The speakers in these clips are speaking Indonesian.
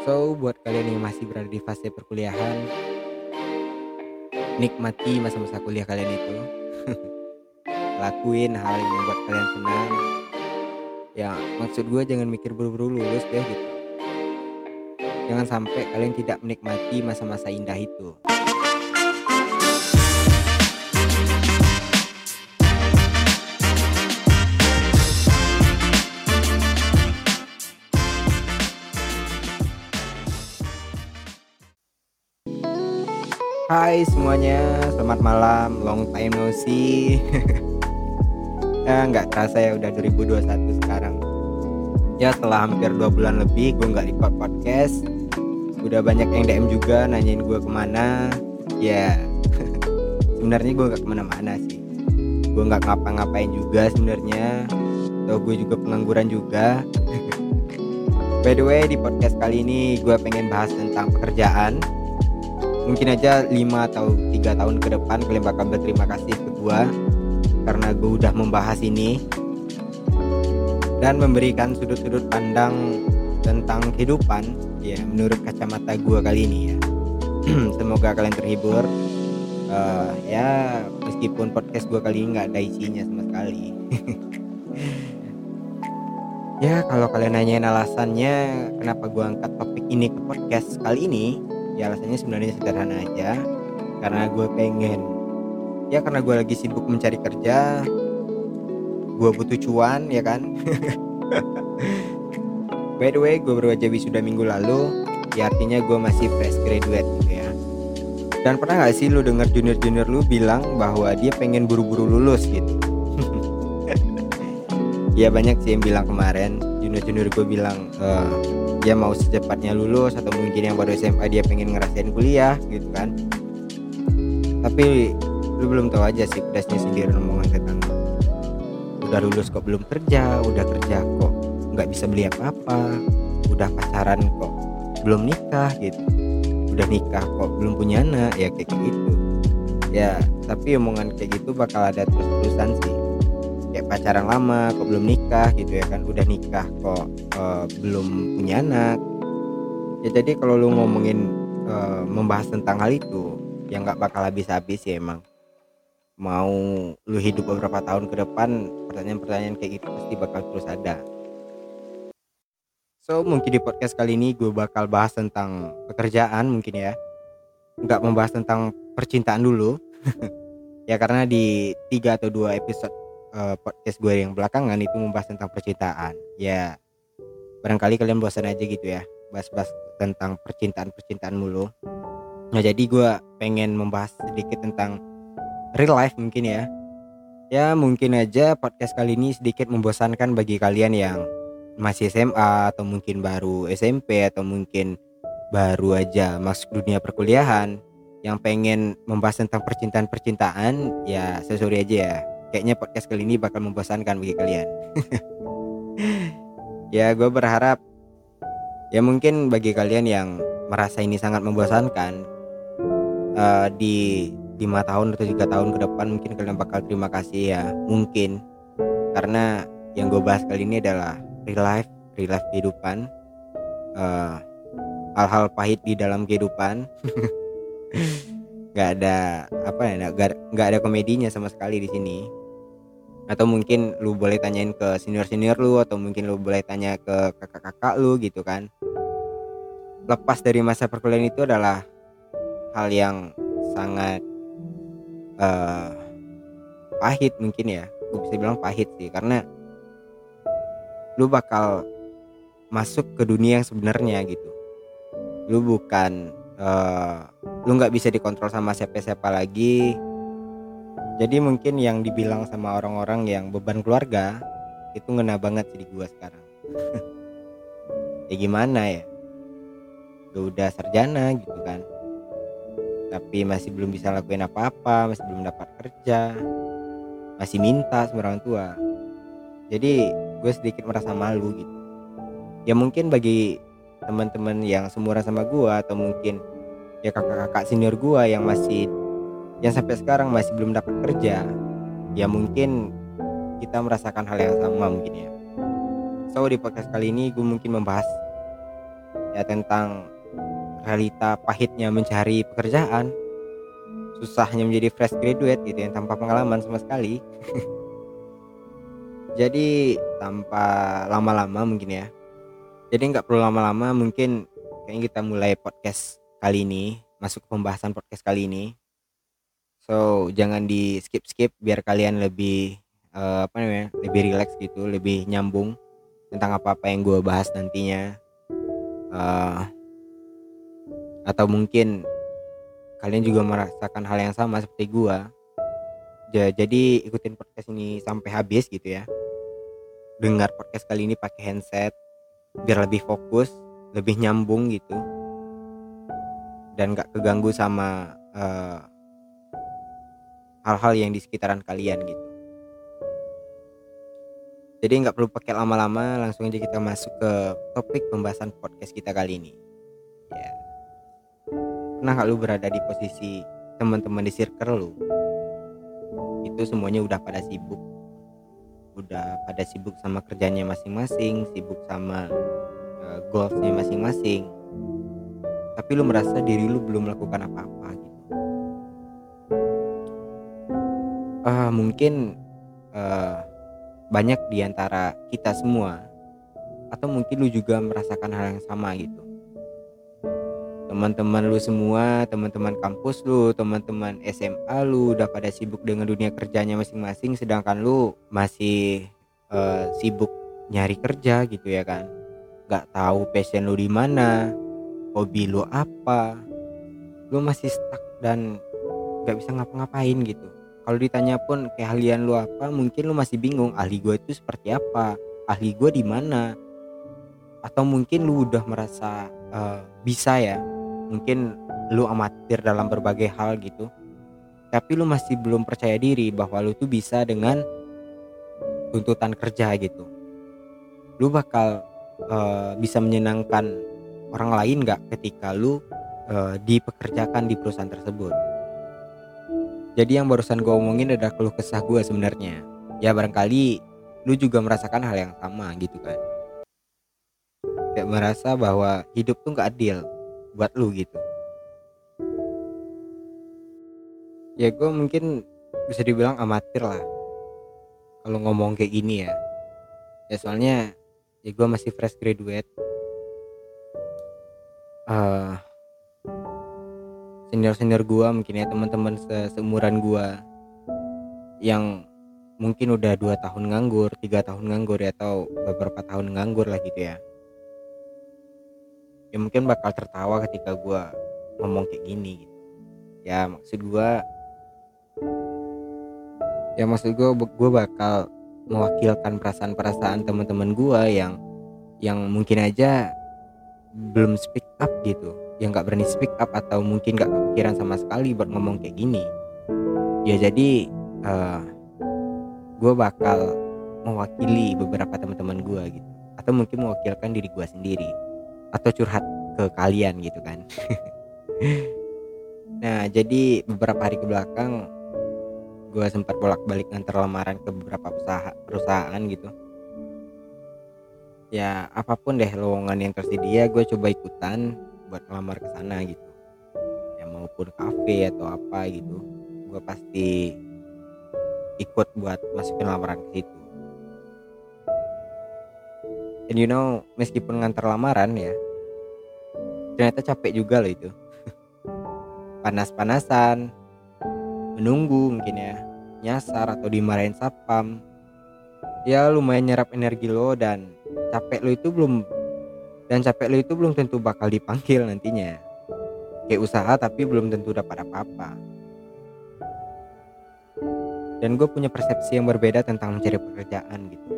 So, buat kalian yang masih berada di fase perkuliahan, nikmati masa-masa kuliah kalian itu. Lakuin hal yang membuat kalian senang. Ya, maksud gue jangan mikir buru-buru lulus deh gitu. Jangan sampai kalian tidak menikmati masa-masa indah itu. Hai semuanya, selamat malam, long time no see. ya nggak terasa ya udah 2021 sekarang. Ya setelah hampir dua bulan lebih gue nggak record podcast. Udah banyak yang DM juga nanyain gue ke mana. Ya sebenarnya gue nggak ke mana-mana sih. Gue nggak ngapa-ngapain juga sebenarnya. Atau gue juga pengangguran juga. By the way di podcast kali ini gue pengen bahas tentang pekerjaan mungkin aja 5 atau tiga tahun ke depan kalian bakal berterima kasih ke gua karena gue udah membahas ini dan memberikan sudut-sudut pandang tentang kehidupan ya menurut kacamata gua kali ini ya. Semoga kalian terhibur. Uh, ya meskipun podcast gua kali ini nggak ada isinya sama sekali. Ya kalau kalian nanyain alasannya kenapa gua angkat topik ini ke podcast kali ini ya alasannya sebenarnya sederhana aja. Karena gue pengen ya karena gue lagi sibuk mencari kerja gue butuh cuan ya kan? By the way gue baru aja wisuda minggu lalu ya artinya gue masih fresh graduate gitu ya. Dan pernah gak sih lu denger junior-junior lu bilang bahwa dia pengen buru-buru lulus gitu? Ya banyak sih yang bilang kemarin. Junior-junior gue bilang uh, dia mau secepatnya lulus atau mungkin yang baru SMA dia pengen ngerasain kuliah gitu kan. Tapi lu belum tahu aja sih pedasnya sendiri omongan tetangga udah lulus kok belum kerja udah kerja kok nggak bisa beli apa-apa udah pacaran kok belum nikah gitu. Udah nikah kok belum punya anak ya kayak gitu. Ya tapi omongan kayak gitu bakal ada terus-terusan sih kayak pacaran lama kok belum nikah gitu ya kan. Udah nikah kok uh, belum punya anak. Ya jadi kalau lu ngomongin uh, membahas tentang hal itu ya nggak bakal habis-habis ya emang. Mau lu hidup beberapa tahun ke depan pertanyaan-pertanyaan kayak gitu pasti bakal terus ada. So mungkin di podcast kali ini gue bakal bahas tentang pekerjaan mungkin ya. Nggak membahas tentang percintaan dulu. Ya karena di tiga atau dua episode uh, podcast gue yang belakangan itu membahas tentang percintaan. Ya barangkali kalian bosan aja gitu ya bahas-bahas tentang percintaan-percintaan mulu. Nah jadi gue pengen membahas sedikit tentang real life mungkin ya. Ya mungkin aja podcast kali ini sedikit membosankan bagi kalian yang masih SMA atau mungkin baru SMP atau mungkin baru aja masuk dunia perkuliahan yang pengen membahas tentang percintaan-percintaan ya sesuai aja ya kayaknya podcast kali ini bakal membosankan bagi kalian. Ya gue berharap ya mungkin bagi kalian yang merasa ini sangat membosankan uh, di lima tahun atau tiga tahun ke depan mungkin kalian bakal terima kasih ya mungkin. Karena yang gue bahas kali ini adalah real life real life kehidupan hal hal-hal pahit di dalam kehidupan. Nggak ada apa ya nggak ada komedinya sama sekali di sini atau mungkin lu boleh tanyain ke senior senior lu atau mungkin lu boleh tanya ke kakak kakak lu gitu kan. Lepas dari masa perkuliahan itu adalah hal yang sangat uh, pahit mungkin ya. Gue bisa bilang pahit sih karena lu bakal masuk ke dunia yang sebenarnya gitu. Lu bukan uh, lu nggak bisa dikontrol sama siapa-siapa lagi jadi mungkin yang dibilang sama orang-orang yang beban keluarga itu ngena banget sih di gua sekarang. Ya gimana ya? Gue udah sarjana gitu kan. Tapi masih belum bisa lakuin apa-apa masih belum dapat kerja masih minta sama orang tua. Jadi gue sedikit merasa malu gitu. Ya mungkin bagi teman-teman yang seumuran sama gue atau mungkin ya kakak-kakak senior gue yang masih yang sampai sekarang masih belum dapat kerja. Ya mungkin kita merasakan hal yang sama mungkin ya. So di podcast kali ini gue mungkin membahas ya tentang realita pahitnya mencari pekerjaan. Susahnya menjadi fresh graduate gitu yang tanpa pengalaman sama sekali. Jadi tanpa lama-lama mungkin ya. Jadi nggak perlu lama-lama mungkin kayaknya kita mulai podcast kali ini masuk ke pembahasan podcast kali ini so jangan di skip skip biar kalian lebih uh, apa namanya lebih rileks gitu lebih nyambung tentang apa apa yang gue bahas nantinya. Uh, atau mungkin kalian juga merasakan hal yang sama seperti gue jadi ikutin podcast ini sampai habis gitu ya. Dengar podcast kali ini pakai handset biar lebih fokus lebih nyambung gitu. Dan gak keganggu sama uh, hal-hal yang di sekitaran kalian gitu jadi nggak perlu pakai lama-lama, langsung aja kita masuk ke topik pembahasan podcast kita kali ini. Ya. Pernah nggak lu berada di posisi teman-teman di circle lu? Itu semuanya udah pada sibuk. Udah pada sibuk sama kerjanya masing-masing, sibuk sama uh, goalsnya masing-masing. Tapi lu merasa diri lu belum melakukan apa-apa gitu. Uh, mungkin uh, banyak di antara kita semua. Atau mungkin lu juga merasakan hal yang sama gitu. Teman-teman lu semua teman-teman kampus lu teman-teman SMA lu udah pada sibuk dengan dunia kerjanya masing-masing sedangkan lu masih uh, sibuk nyari kerja gitu ya kan. Nggak tahu passion lu di mana hobi lu apa. Lu masih stuck dan nggak bisa ngapa-ngapain gitu kalau ditanya pun keahlian lu apa? Mungkin lu masih bingung ahli gue itu seperti apa? Ahli gue di mana? Atau mungkin lu udah merasa uh, bisa ya mungkin lu amatir dalam berbagai hal gitu. Tapi lu masih belum percaya diri bahwa lu tuh bisa dengan tuntutan kerja gitu. Lu bakal uh, bisa menyenangkan orang lain gak ketika lu uh, dipekerjakan di perusahaan tersebut jadi yang barusan gue omongin adalah keluh kesah gue sebenarnya. Ya barangkali lu juga merasakan hal yang sama gitu kan. Kayak merasa bahwa hidup tuh gak adil buat lu gitu. Ya gue mungkin bisa dibilang amatir lah. Kalau ngomong kayak gini ya. Ya soalnya ya gue masih fresh graduate. Uh, senior senior gua mungkin ya teman-teman se seumuran gua. Yang mungkin udah dua tahun nganggur tiga tahun nganggur ya atau beberapa tahun nganggur lah gitu ya. Ya mungkin bakal tertawa ketika gua ngomong kayak gini gitu. Ya maksud gua ya maksud gua gua bakal mewakilkan perasaan-perasaan teman-teman gua yang yang mungkin aja belum speak up gitu yang gak berani speak up atau mungkin gak kepikiran sama sekali buat ngomong kayak gini. Ya jadi uh, eh, gue bakal mewakili beberapa teman-teman gue gitu. Atau mungkin mewakilkan diri gue sendiri. Atau curhat ke kalian gitu kan. Nah jadi beberapa hari ke belakang gue sempat bolak-balik ngantar lamaran ke beberapa usaha perusahaan gitu. Ya apa pun deh lowongan yang tersedia gue coba ikutan buat ngelamar ke sana gitu. Ya maupun kafe atau apa gitu gue pasti ikut buat masukin lamaran ke situ. And you know meskipun ngantar lamaran ya ternyata capek juga loh itu. Panas-panasan menunggu mungkin ya nyasar atau dimarahin sapam. Ya lumayan nyerap energi lo dan capek lo itu belum dan capek lo itu belum tentu bakal dipanggil nantinya. Kayak usaha tapi belum tentu dapat apa-apa. Dan gue punya persepsi yang berbeda tentang mencari pekerjaan gitu.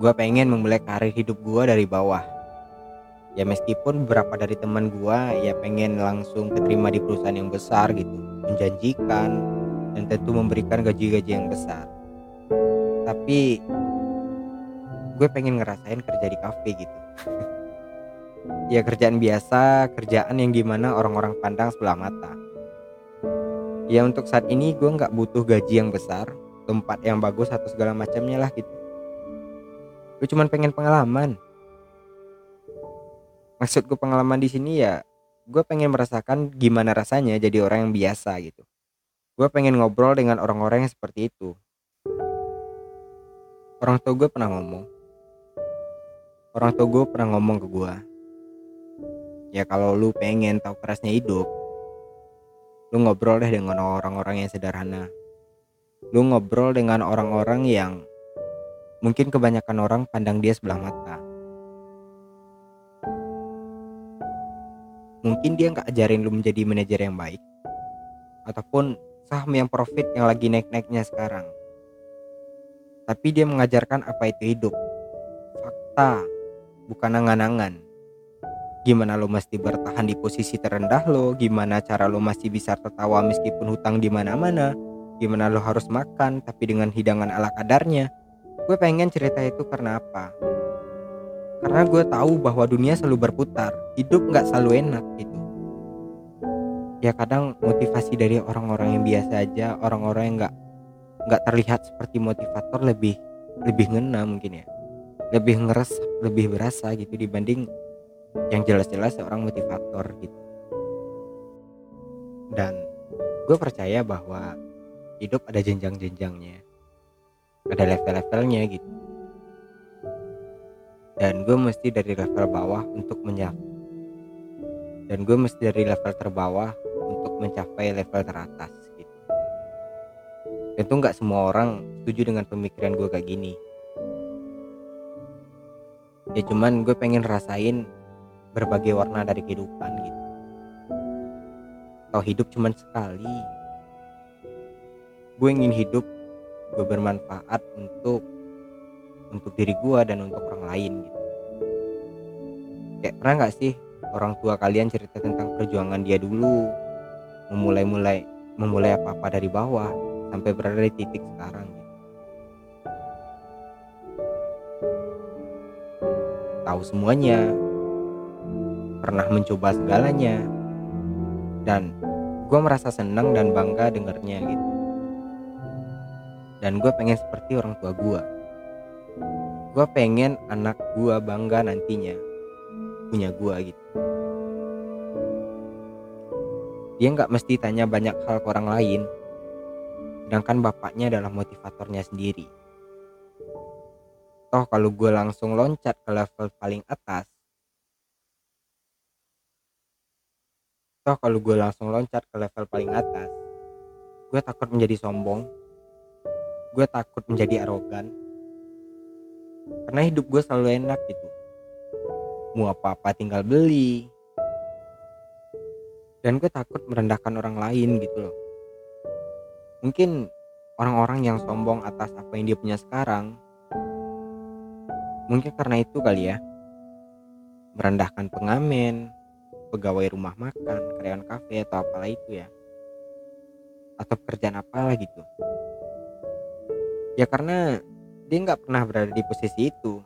Gue pengen memulai karir hidup gue dari bawah. Ya meskipun beberapa dari teman gue ya pengen langsung keterima di perusahaan yang besar gitu. Menjanjikan dan tentu memberikan gaji-gaji yang besar. Tapi gue pengen ngerasain kerja di kafe gitu. Ya kerjaan biasa kerjaan yang gimana orang-orang pandang sebelah mata. Ya untuk saat ini gue nggak butuh gaji yang besar tempat yang bagus atau segala macamnya lah gitu. Gue cuman pengen pengalaman. Maksudku pengalaman di sini ya gue pengen merasakan gimana rasanya jadi orang yang biasa gitu. Gue pengen ngobrol dengan orang-orang yang seperti itu. Orang tua gue pernah ngomong orang tua gue pernah ngomong ke gue ya kalau lu pengen tahu kerasnya hidup lu ngobrol deh dengan orang-orang yang sederhana. Lu ngobrol dengan orang-orang yang mungkin kebanyakan orang pandang dia sebelah mata. Mungkin dia nggak ajarin lu menjadi manajer yang baik ataupun saham yang profit yang lagi naik-naiknya sekarang. Tapi dia mengajarkan apa itu hidup. Fakta bukan angan-angan. Gimana lo mesti bertahan di posisi terendah lo? Gimana cara lo masih bisa tertawa meskipun hutang di mana-mana? Gimana lo harus makan tapi dengan hidangan ala kadarnya? Gue pengen cerita itu karena apa? Karena gue tahu bahwa dunia selalu berputar hidup nggak selalu enak gitu. Ya kadang motivasi dari orang-orang yang biasa aja orang-orang yang nggak nggak terlihat seperti motivator lebih lebih ngena mungkin ya lebih ngeres lebih berasa gitu dibanding yang jelas-jelas seorang motivator gitu. Dan gue percaya bahwa hidup ada jenjang-jenjangnya ada level-levelnya gitu. Dan gue mesti dari level bawah untuk mencapai dan gue mesti dari level terbawah untuk mencapai level teratas gitu. Tentu nggak semua orang setuju dengan pemikiran gue kayak gini ya cuman gue pengen rasain berbagai warna dari kehidupan gitu. Kalau hidup cuman sekali gue ingin hidup gue bermanfaat untuk untuk diri gue dan untuk orang lain gitu. Kayak pernah nggak sih orang tua kalian cerita tentang perjuangan dia dulu? Memulai-mulai memulai apa-apa dari bawah sampai berada di titik sekarang tahu semuanya pernah mencoba segalanya dan gue merasa senang dan bangga dengarnya gitu. Dan gue pengen seperti orang tua gue gue pengen anak gue bangga nantinya punya gue gitu. Dia nggak mesti tanya banyak hal ke orang lain sedangkan bapaknya adalah motivatornya sendiri toh kalau gue langsung loncat ke level paling atas. Toh kalau gue langsung loncat ke level paling atas gue takut menjadi sombong. Gue takut menjadi arogan. Karena hidup gue selalu enak gitu. Mau apa-apa tinggal beli. Dan gue takut merendahkan orang lain gitu loh. Mungkin orang-orang yang sombong atas apa yang dia punya sekarang mungkin karena itu kali ya. Merendahkan pengamen pegawai rumah makan karyawan kafe atau apalah itu ya. Atau pekerjaan apalah gitu ya karena dia nggak pernah berada di posisi itu.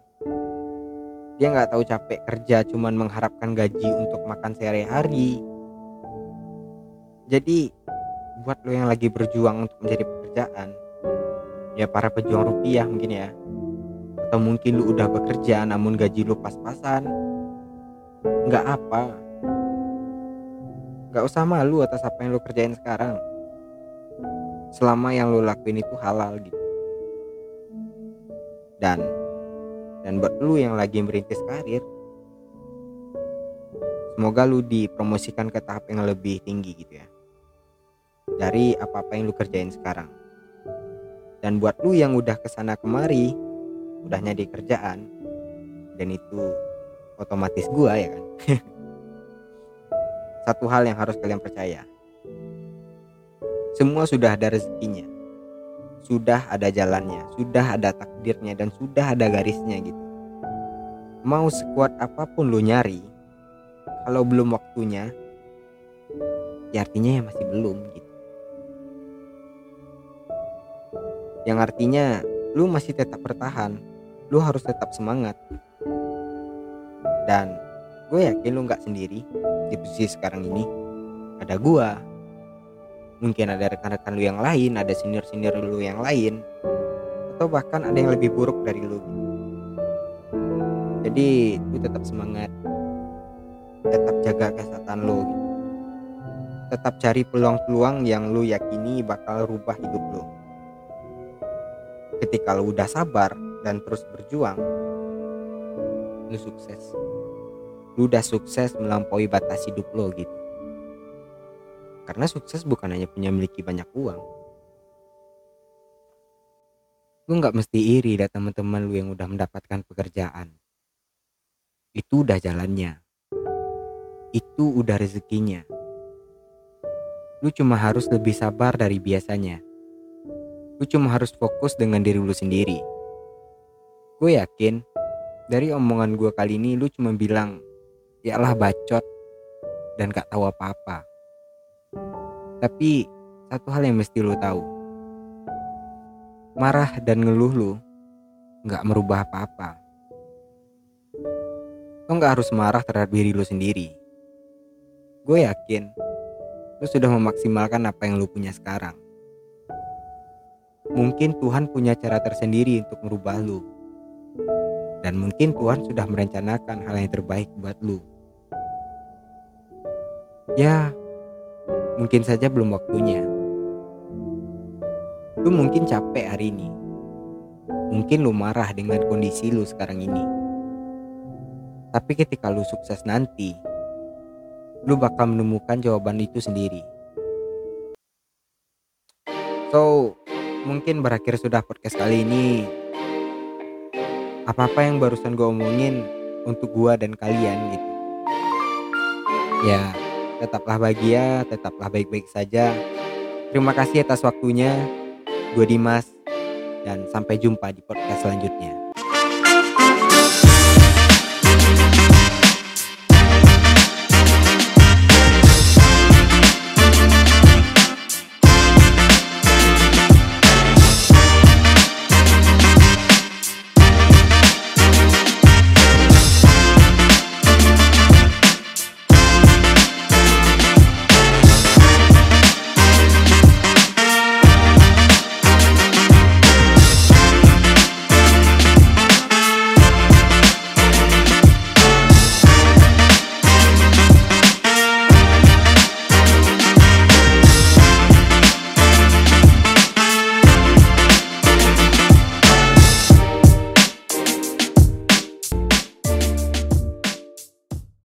Dia nggak tahu capek kerja cuman mengharapkan gaji untuk makan sehari-hari. Jadi buat lo yang lagi berjuang untuk mencari pekerjaan ya para pejuang rupiah mungkin ya atau mungkin lu udah bekerja namun gaji lu pas-pasan. Nggak apa. Nggak usah malu atas apa yang lu kerjain sekarang. Selama yang lu lakuin itu halal gitu. Dan dan buat lu yang lagi merintis karir semoga lu dipromosikan ke tahap yang lebih tinggi gitu ya. Dari apa-apa yang lu kerjain sekarang. Dan buat lu yang udah ke sana kemari udah nyari kerjaan dan itu otomatis gua ya kan satu hal yang harus kalian percaya semua sudah ada rezekinya sudah ada jalannya, sudah ada takdirnya dan sudah ada garisnya gitu. Mau sekuat apa pun lu nyari, kalau belum waktunya, ya artinya ya masih belum gitu. Yang artinya lu masih tetap bertahan, lu harus tetap semangat. Dan gue yakin lu nggak sendiri di posisi sekarang ini. Ada gua, mungkin ada rekan-rekan lu yang lain ada senior-senior lu yang lain atau bahkan ada yang lebih buruk dari lu jadi lu tetap semangat jaga kesehatan gitu. Tetap cari peluang-peluang yang lo yakini bakal rubah hidup lo. Ketika lo udah sabar dan terus berjuang, lo sukses. Lo udah sukses melampaui batas hidup lo gitu. Karena sukses bukan hanya punya miliki banyak uang. Lu nggak mesti iri lihat teman-teman lu yang udah mendapatkan pekerjaan. Itu udah jalannya. Itu udah rezekinya. Lu cuma harus lebih sabar dari biasanya. Lu cuma harus fokus dengan diri lu sendiri. Gue yakin dari omongan gue kali ini lu cuma bilang, ya lah bacot dan gak tahu apa-apa. Tapi satu hal yang mesti lu tahu, marah dan ngeluh lu nggak merubah apa-apa. Lo nggak harus marah terhadap diri lu sendiri. Gue yakin lu sudah memaksimalkan apa yang lu punya sekarang. Mungkin Tuhan punya cara tersendiri untuk merubah lu. Dan mungkin Tuhan sudah merencanakan hal yang terbaik buat lu. Ya, mungkin saja belum waktunya. Lu mungkin capek hari ini. Mungkin lu marah dengan kondisi lu sekarang ini. Tapi ketika lu sukses nanti, lu bakal menemukan jawaban itu sendiri. So, mungkin berakhir sudah podcast kali ini. Apa-apa yang barusan gue omongin untuk gua dan kalian gitu. Ya, tetaplah bahagia, tetaplah baik-baik saja. Terima kasih atas waktunya. Gue Dimas dan sampai jumpa di podcast selanjutnya.